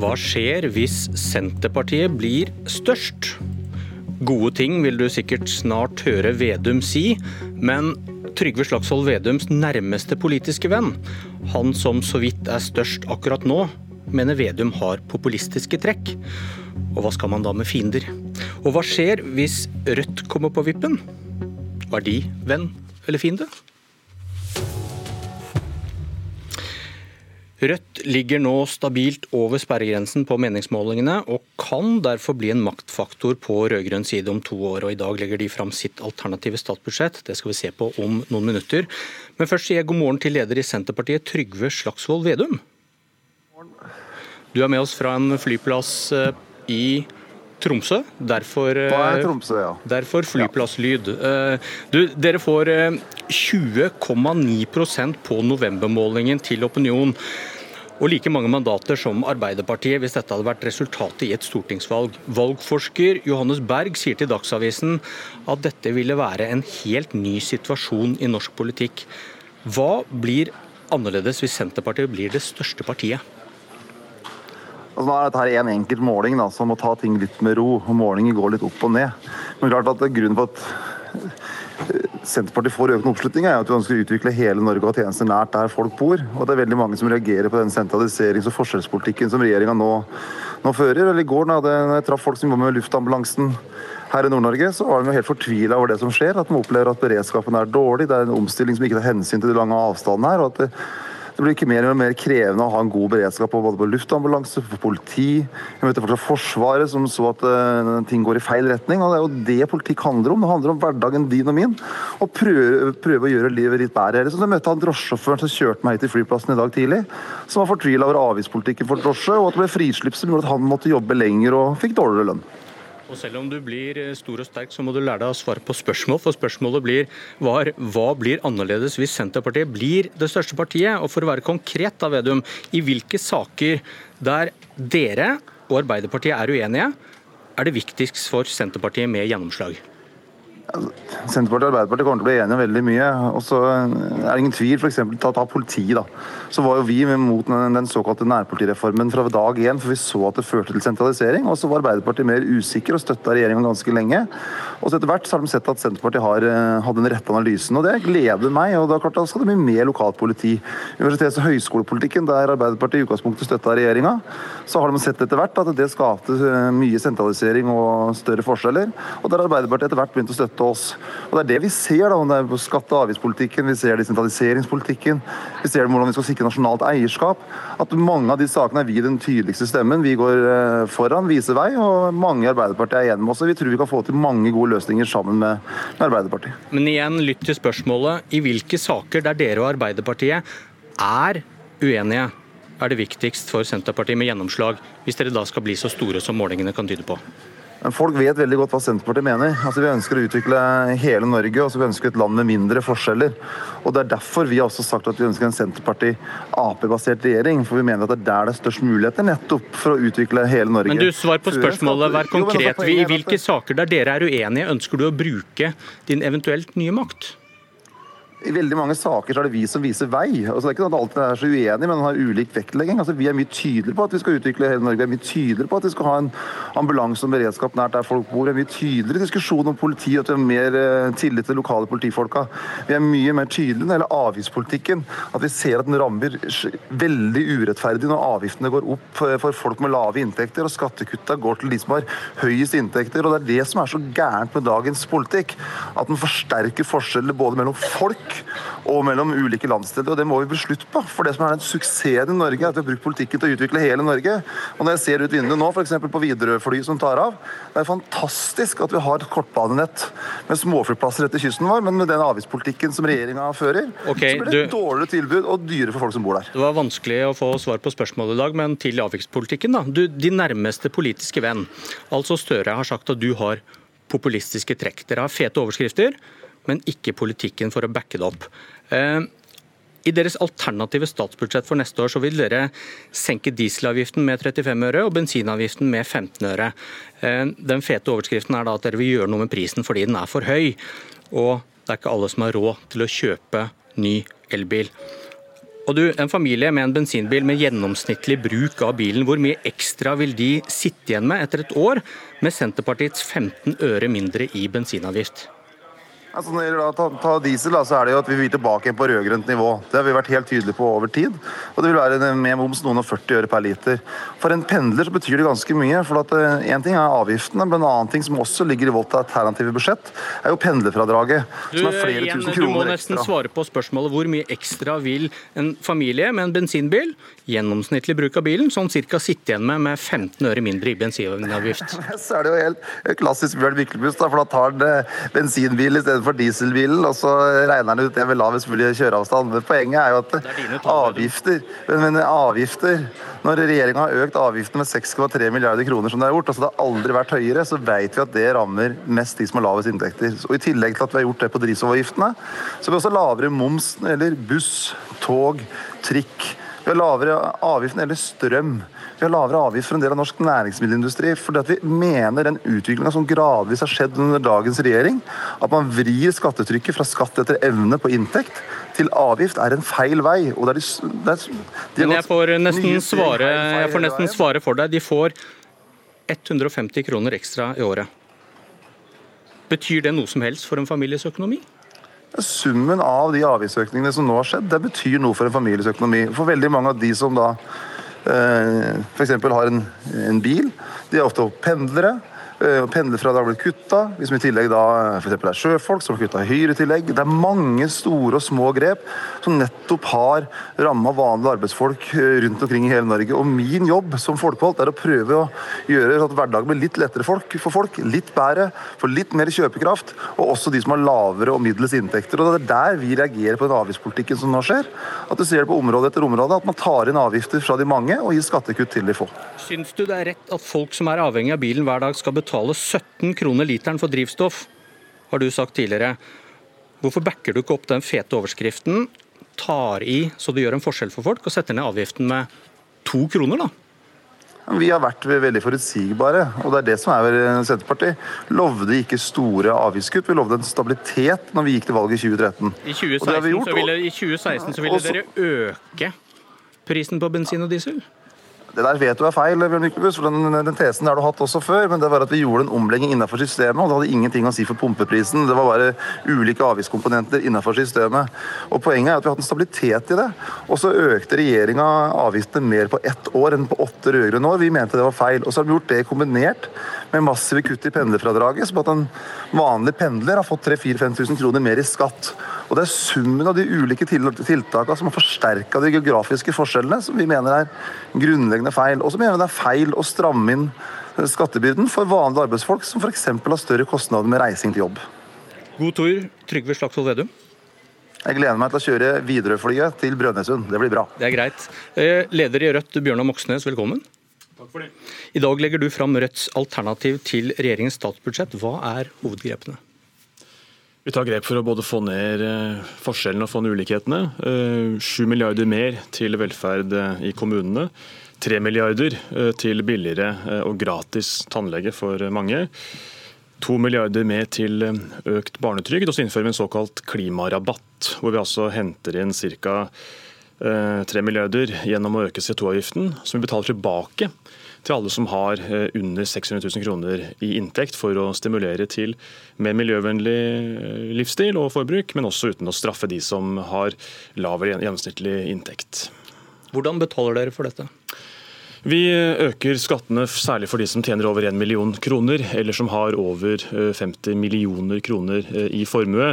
Hva skjer hvis Senterpartiet blir størst? Gode ting vil du sikkert snart høre Vedum si, men Trygve Slagsvold Vedums nærmeste politiske venn, han som så vidt er størst akkurat nå, mener Vedum har populistiske trekk. Og hva skal man da med fiender? Og hva skjer hvis Rødt kommer på vippen? Var de venn eller fiende? Rødt ligger nå stabilt over sperregrensen på meningsmålingene, og kan derfor bli en maktfaktor på rød-grønn side om to år. og I dag legger de fram sitt alternative statsbudsjett. Det skal vi se på om noen minutter. Men først sier jeg god morgen til leder i Senterpartiet, Trygve Slagsvold Vedum. Du er med oss fra en flyplass eh, i Tromsø. Derfor, eh, Tromsø, ja. derfor flyplasslyd. Eh, du, dere får 20,9% på novembermålingen til Opinion og like mange mandater som Arbeiderpartiet hvis dette hadde vært resultatet i et stortingsvalg. Valgforsker Johannes Berg sier til Dagsavisen at dette ville være en helt ny situasjon i norsk politikk. Hva blir annerledes hvis Senterpartiet blir det største partiet? Altså, nå er dette en enkelt måling, da, så man må ta ting litt med ro. og Målinger går litt opp og ned. Men klart at grunnen for at Senterpartiet får økende oppslutning, er at vi ønsker å utvikle hele Norge og tjenester nært der folk bor. Og det er veldig mange som reagerer på den sentraliserings- og forskjellspolitikken som regjeringa nå, nå, fører. Eller I går når jeg traff folk som jobber med luftambulansen her i Nord-Norge, så var de helt fortvila over det som skjer. At de opplever at beredskapen er dårlig. Det er en omstilling som ikke tar hensyn til de lange avstandene her. og at det det blir ikke mer og mer krevende å ha en god beredskap både på luftambulanse, på politi. Jeg møter fra Forsvaret som så at uh, ting går i feil retning. og Det er jo det politikk handler om. Det handler om hverdagen din og min. Og prøve, prøve å gjøre livet litt bedre. Jeg møtte han drosjesjåføren som kjørte meg hit til flyplassen i dag tidlig, som var fortvila over avgiftspolitikken for drosje, og at det ble frislipp som gjorde at han måtte jobbe lenger og fikk dårligere lønn. Og Selv om du blir eh, stor og sterk, så må du lære deg å svare på spørsmål. For spørsmålet blir var, hva blir annerledes hvis Senterpartiet blir det største partiet? Og for å være konkret, da, Vedum, i hvilke saker der dere og Arbeiderpartiet er uenige, er det viktigst for Senterpartiet med gjennomslag? Senterpartiet og Arbeiderpartiet kommer til å bli enige om veldig mye. Og så er det ingen tvil, f.eks. ta, ta politi. da. Så var jo vi mot den såkalte nærpolitireformen fra dag én, for vi så at det førte til sentralisering. Og så var Arbeiderpartiet mer usikker og støtta regjeringa ganske lenge. Og så etter hvert så har de sett at Senterpartiet har hadde den rette analysen, og det gleder meg. og Da, klart, da skal det bli mer lokalt politi. Universitets- og høyskolepolitikken, der Arbeiderpartiet i utgangspunktet støtta regjeringa, så har de sett etter hvert at det skapte eh, mye sentralisering og større forskjeller. Og der Arbeiderpartiet etter hvert begynte å støtte støtte oss. Og Det er det vi ser, da, om det er skatte- og avgiftspolitikken, vi ser det i sentraliseringspolitikken, vi ser det hvordan vi skal sikre nasjonalt eierskap. At mange av de sakene er vi den tydeligste stemmen. Vi går eh, foran, viser vei, og mange i Arbeiderpartiet er enige med oss. Vi tror vi kan få til mange gode løsninger sammen med Arbeiderpartiet. Men igjen, lytt til spørsmålet. I hvilke saker der dere og Arbeiderpartiet er uenige, er det viktigst for Senterpartiet med gjennomslag, hvis dere da skal bli så store som målingene kan tyde på? Men folk vet veldig godt hva Senterpartiet mener. Altså, vi ønsker å utvikle hele Norge, og så vi ønsker et land med mindre forskjeller. Og Det er derfor vi har også sagt at vi ønsker en Senterparti-Ap-basert regjering. For vi mener at det er der det er størst muligheter, nettopp for å utvikle hele Norge. Men du, Svar på spørsmålet, vær konkret. I hvilke saker der dere er uenige, ønsker du å bruke din eventuelt nye makt? I veldig mange saker så er det vi som viser vei. Altså, det er ikke sånn at alltid er så uenige, men har ulik vektlegging. Altså, vi er mye tydeligere på at vi skal utvikle hele Norge. Vi er mye tydeligere på at vi skal ha en ambulanse og beredskap nært der folk bor. Vi er mye tydeligere i diskusjonen om politi, at vi har mer eh, tillit til lokale politifolka. Vi er mye mer tydelige når det gjelder avgiftspolitikken. At vi ser at den rammer veldig urettferdig når avgiftene går opp for folk med lave inntekter, og skattekutta går til de som har høyest inntekter. Og det er det som er så gærent med dagens politikk. At den forsterker forskjeller både mellom folk og mellom ulike landsdeler. og Det må vi bli slutt på. For det som er den suksessen i Norge, er at vi har brukt politikken til å utvikle hele Norge. Og Når jeg ser ut vinduet nå, f.eks. på Widerøe-flyet som tar av, det er fantastisk at vi har et kortbanenett med småflyplasser etter kysten vår, men med den avgiftspolitikken som regjeringa fører, okay, så blir det et dårligere tilbud og dyrere for folk som bor der. Det var vanskelig å få svar på spørsmålet i dag, men til avgiftspolitikken, da. Du, din nærmeste politiske venn, altså Støre, har sagt at du har populistiske trekk. Dere har fete overskrifter men ikke politikken for å backe det opp. Eh, I deres alternative statsbudsjett for neste år så vil dere senke dieselavgiften med 35 øre og bensinavgiften med 15 øre. Eh, den fete overskriften er da at dere vil gjøre noe med prisen fordi den er for høy. Og det er ikke alle som har råd til å kjøpe ny elbil. Og du, En familie med en bensinbil med gjennomsnittlig bruk av bilen, hvor mye ekstra vil de sitte igjen med etter et år med Senterpartiets 15 øre mindre i bensinavgift? Altså når det gjelder ta, ta diesel, da, så er det jo at vi vil tilbake på rød-grønt nivå. Det har vi vært helt tydelige på over tid. Og det vil være med moms noen og 40 øre per liter. For en pendler så betyr det ganske mye. for at Én eh, ting er avgiftene, men en annen ting som også ligger i vårt alternative budsjett, er jo pendlerfradraget. Du, som er flere igjen, tusen kroner ekstra. Du må nesten ekstra. svare på spørsmålet hvor mye ekstra vil en familie med en bensinbil, gjennomsnittlig bruk av bilen, sånn cirka sitte igjen med med 15 øre mindre i bensinavgift? Så er det jo helt klassisk Bjørn Myklebust, for da tar eh, bensinbil i stedet for dieselbilen, og så regner han ut det med lavest mulig kjøreavstand. Men poenget er jo at avgifter, men, men avgifter Når regjeringa har økt avgiftene med 6,3 milliarder kroner, som det har gjort, altså det har aldri vært høyere, så vet vi at det rammer mest de som har lavest inntekter. Og I tillegg til at vi har gjort det på drivstoffavgiftene, så har vi også lavere moms gjelder buss, tog, trikk. Vi har lavere avgift når det gjelder strøm. Vi har lavere avgift for en del av norsk næringsmiddelindustri. fordi at vi mener den utviklinga som gradvis har skjedd under dagens regjering, at man vrir skattetrykket fra skatt etter evne på inntekt til avgift, er en feil vei. Og det er de, det er, de Men jeg får nesten, svare, jeg får nesten svare for deg. De får 150 kroner ekstra i året. Betyr det noe som helst for en families økonomi? Summen av de avgiftsøkningene som nå har skjedd, det betyr noe for en families økonomi. For veldig mange av de som da Eh, f.eks. har en, en bil. De er ofte pendlere. Eh, har blitt kutta. Vi som i tillegg da eh, f.eks. er sjøfolk, som har kutta hyretillegg. Det er mange store og små grep som nettopp har ramma vanlige arbeidsfolk eh, rundt omkring i hele Norge. Og min jobb som folkevalgt er å prøve å gjøre at hverdagen blir litt lettere for folk. Litt bedre, for litt mer kjøpekraft. Og også de som har lavere og middels inntekter. Og Det er der vi reagerer på den avgiftspolitikken som nå skjer. At du ser det på område etter område, at man tar inn avgifter fra de mange og gir skattekutt til de få. Syns du det er rett at folk som er avhengig av bilen hver dag skal betale betale 17 kroner literen for drivstoff, har du sagt tidligere. Hvorfor backer du ikke opp den fete overskriften, tar i så det gjør en forskjell for folk, og setter ned avgiften med to kroner, da? Vi har vært veldig forutsigbare, og det er det som er Senterpartiet. Lovde ikke store avgiftskutt, vi lovde en stabilitet når vi gikk til valget i 2013. I 2016, så ville, i 2016 så ville dere øke prisen på bensin og diesel? Det der vet du er feil, Bjørn Myklebust, for den, den, tesen har du hatt også før. Men det var at vi gjorde en omlegging innenfor systemet, og det hadde ingenting å si for pumpeprisen. Det var bare ulike avgiftskomponenter innenfor systemet. Og Poenget er at vi har hatt en stabilitet i det. Og så økte regjeringa avgiftene mer på ett år enn på åtte rød-grønne år. Vi mente det var feil. Og så har vi gjort det kombinert med massive kutt i pendlerfradraget, som at en vanlig pendler har fått 3000-5000 kroner mer i skatt. Og Det er summen av de ulike tiltakene som har forsterka de geografiske forskjellene, som vi mener er grunnleggende feil. Og så mener vi det er feil å stramme inn skattebyrden for vanlige arbeidsfolk som f.eks. har større kostnader med reising til jobb. God tur, Trygve Slagsvold Vedum. Jeg gleder meg til å kjøre Widerøe-flyet til Brønnøysund. Det blir bra. Det er greit. Eh, leder i Rødt, Bjørnar Moxnes, velkommen. Takk for det. I dag legger du fram Rødts alternativ til regjeringens statsbudsjett. Hva er hovedgrepene? Vi tar grep for å både få ned eh, forskjellene og få ned ulikhetene. Eh, sju milliarder mer til velferd eh, i kommunene. Tre milliarder til billigere og gratis tannlege for mange. To milliarder mer til økt barnetrygd, og så innfører vi en såkalt klimarabatt. Hvor vi altså henter inn ca. 3 milliarder gjennom å øke CO2-avgiften, som vi betaler tilbake til alle som har eh, under 600 000 kroner i inntekt, for å stimulere til mer miljøvennlig eh, livsstil og forbruk, men også uten å straffe de som har lavere gjennomsnittlig inntekt. Hvordan betaler dere for dette? Vi øker skattene særlig for de som tjener over 1 million kroner, eller som har over 50 eh, millioner kroner i formue.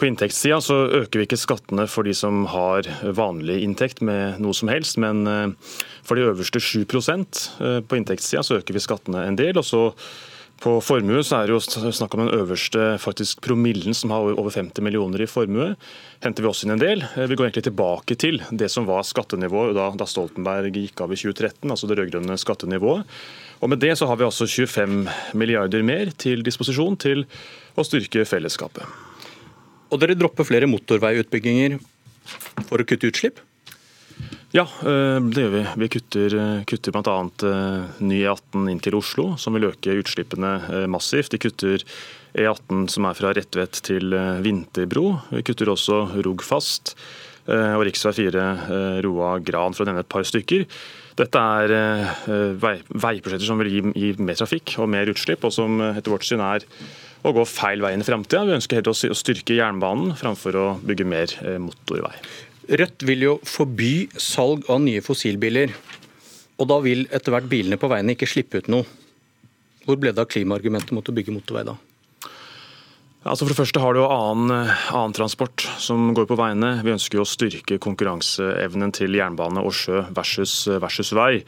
På inntektssida så øker vi ikke skattene for de som har vanlig inntekt med noe som helst, men eh, for de øverste 7 eh, på inntektssida så øker vi skattene en del. og så på formue så er det jo snakk om den øverste faktisk promillen som har over 50 millioner i formue. Henter vi også inn en del. Eh, vi går egentlig tilbake til det som var skattenivået da, da Stoltenberg gikk av i 2013, altså det rød-grønne skattenivået. Og Med det så har vi altså 25 milliarder mer til disposisjon til å styrke fellesskapet. Og dere dropper flere motorveiutbygginger for å kutte utslipp? Ja, eh, det gjør vi. Vi kutter, eh, kutter bl.a. Eh, ny E18 inn til Oslo, som vil øke utslippene massivt. De kutter E18 som er fra Retvet til Vinterbro. Vi kutter også Rogfast. og rv. 4 Roa-Gran, for å nevne et par stykker. Dette er vei, veiprosjekter som vil gi, gi, mer trafikk og mer utslipp, og som etter vårt syn er å gå feil vei inn i framtida. Vi ønsker helt å styrke jernbanen framfor å bygge mer motorvei. Rødt vil jo forby salg av nye fossilbiler. Og da vil etter hvert bilene på veiene ikke slippe ut noe. Hvor ble det av klimaargumentet mot å bygge motorvei da? Altså for det første har du annen, annen, transport som går på veiene. Vi ønsker jo å styrke konkurranseevnen til jernbane og sjø versus, versus, vei.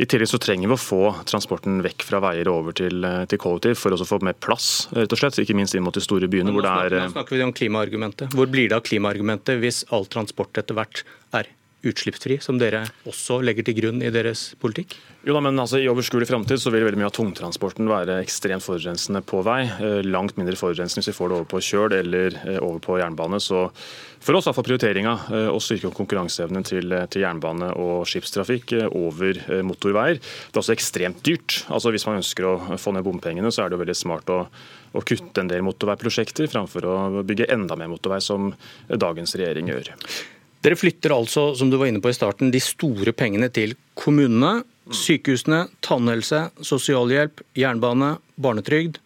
I tillegg så trenger vi å få transporten vekk fra veier og over til, til kollektiv for å få mer plass, rett og slett. Ikke minst inn mot de store byene. Nå, snakker, nå snakker vi om klimaargumentet. Hvor blir det av klimaargumentet hvis all transport etter hvert er utslippsfri, som dere også legger til grunn i deres politikk? Jo da, men altså, I overskuelig framtid vil veldig mye av tungtransporten være ekstremt forurensende på vei. Eh, langt mindre forurensende hvis vi får det over på kjøl eller eh, over på jernbane. Så for oss er prioriteringa eh, å styrke konkurranseevnen til, til, jernbane og skipstrafikk over motorveier. Det er også ekstremt dyrt. Altså Hvis man ønsker å få ned bompengene, så er det jo veldig smart å, å kutte en del motorveiprosjekter framfor å bygge enda mer motorvei, som dagens regjering gjør. Dere flytter altså, som du var inne på i starten, de store pengene til kommunene, sykehusene, tannhelse, sosialhjelp, jernbane, barnetrygd.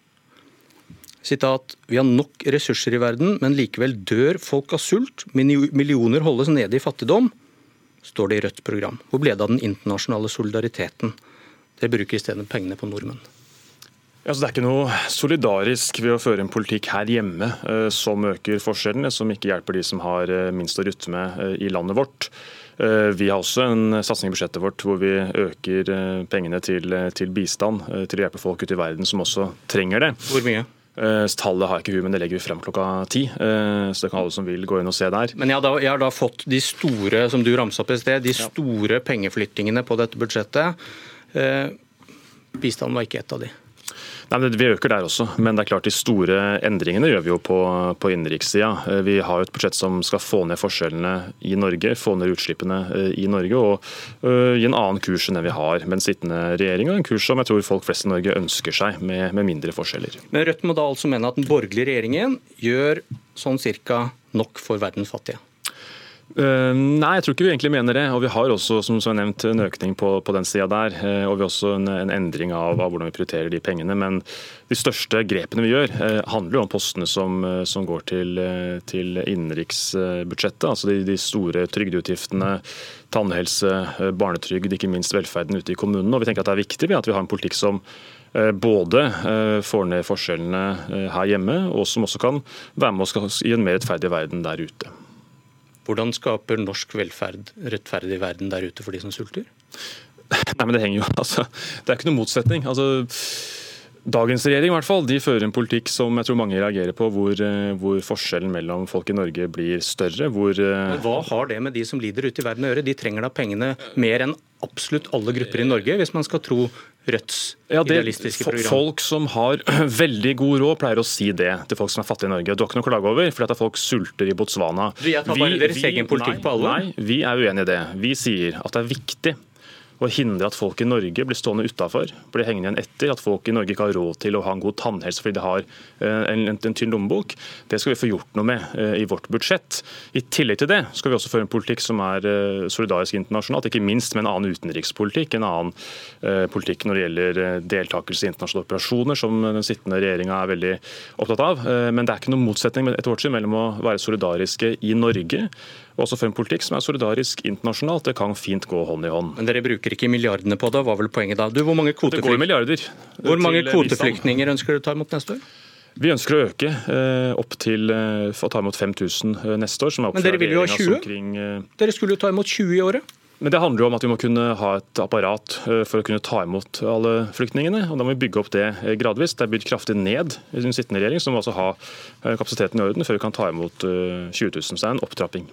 Sitat, Vi har nok ressurser i verden, men likevel dør folk av sult. Millioner holdes nede i fattigdom, står det i Rødts program. Hvor ble det av den internasjonale solidariteten? Dere bruker isteden pengene på nordmenn. Altså, det er ikke noe solidarisk ved å føre en politikk her hjemme eh, som øker forskjellene, som ikke hjelper de som har eh, minst å rutte med eh, i landet vårt. Vi har også en satsing i budsjettet vårt hvor vi øker pengene til, til, bistand til å hjelpe folk ute i verden som også trenger det. Hvor mye? Tallet har jeg ikke i huet, men det legger vi frem klokka ti. Så det kan alle som vil gå inn og se der. Men jeg har da, jeg har da fått de store som du ramsa opp i sted, de store ja. pengeflyttingene på dette budsjettet. Bistanden var ikke et av de. Nei, Vi øker der også, men det er klart de store endringene gjør vi jo på, på innenrikssida. Eh, vi har jo et budsjett som skal få ned forskjellene i Norge, få ned utslippene eh, i Norge og uh, gi en annen kurs enn det vi har med den sittende regjeringa. En kurs som jeg tror folk flest i Norge ønsker seg, med, med mindre forskjeller. Men Rødt må da altså mene at den borgerlige regjeringen gjør sånn cirka nok for verdens fattige? Uh, nei, jeg tror ikke vi egentlig mener det. Og Vi har også som så nevnt, en økning på, på den sida der. Uh, og vi har også en, en endring av, av, hvordan vi prioriterer de pengene. Men de største grepene vi gjør, uh, handler jo om postene som, som går til, til innenriksbudsjettet. Altså de, de, store trygdeutgiftene, tannhelse, barnetrygd, ikke minst velferden ute i kommunene. Og vi tenker at det er viktig at vi har en politikk som både får ned forskjellene her hjemme, og som også kan være med oss i en mer rettferdig verden der ute. Hvordan skaper norsk velferd rettferdig verden der ute for de som sulter? Nei, men Det henger jo, altså, det er ikke noen motsetning. Altså, Dagens regjering i hvert fall, de fører en politikk som jeg tror mange reagerer på, hvor, eh, hvor forskjellen mellom folk i Norge blir større. Hvor, eh, hva har det med de som lider ute i verden å gjøre? De trenger da pengene mer enn absolutt alle grupper i Norge, hvis man skal tro Rødts ja, det, idealistiske program. Folk som har veldig god råd, pleier å si det til folk som er fattige i Norge. Du har ikke noe å klage over, fordi at folk sulter i Botswana. Jeg tar bare vi, deres egen politikk nei, på alvor. Nei, vi er uenig i det. Vi sier at det er viktig å hindre at folk i Norge blir stående utafor, blir hengende igjen etter. At folk i Norge ikke har råd til å ha en god tannhelse fordi de har eh, en, en, en tynn lommebok. Det skal vi få gjort noe med eh, i vårt budsjett. I tillegg til det skal vi også føre en politikk som er eh, solidarisk internasjonalt, ikke minst med en annen utenrikspolitikk. En annen politikk når det gjelder deltakelse i internasjonale operasjoner, som den sittende regjeringa er veldig opptatt av. Men det er ikke noen motsetning etter vårt syn mellom å være solidariske i Norge og også for en politikk som er solidarisk internasjonalt. Det kan fint gå hånd i hånd. Men dere bruker ikke milliardene på det, hva var vel poenget da? Du, hvor mange, milliarder hvor mange kvoteflyktninger ønsker du å ta imot neste år? Vi ønsker å øke eh, opp til eh, å ta imot 5000 eh, neste år. Men dere vil jo ha 20? Omkring, eh, dere skulle jo ta imot 20 i året? Men Det handler jo om at vi må kunne ha et apparat eh, for å kunne ta imot alle flyktningene. og Da må vi bygge opp det gradvis. Det er bygd kraftig ned i den sittende regjering, så må altså ha kapasiteten i orden før vi kan ta imot 20 000. Så det er en opptrapping.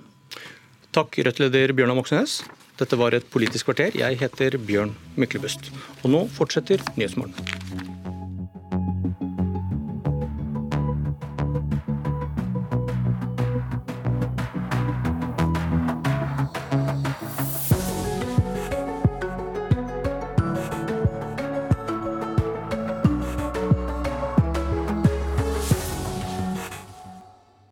Takk, Rødt-leder Bjørnar Moxnes. Dette var et Politisk kvarter. Jeg heter Bjørn Myklebust. Og nå fortsetter Nyhetsmorgen.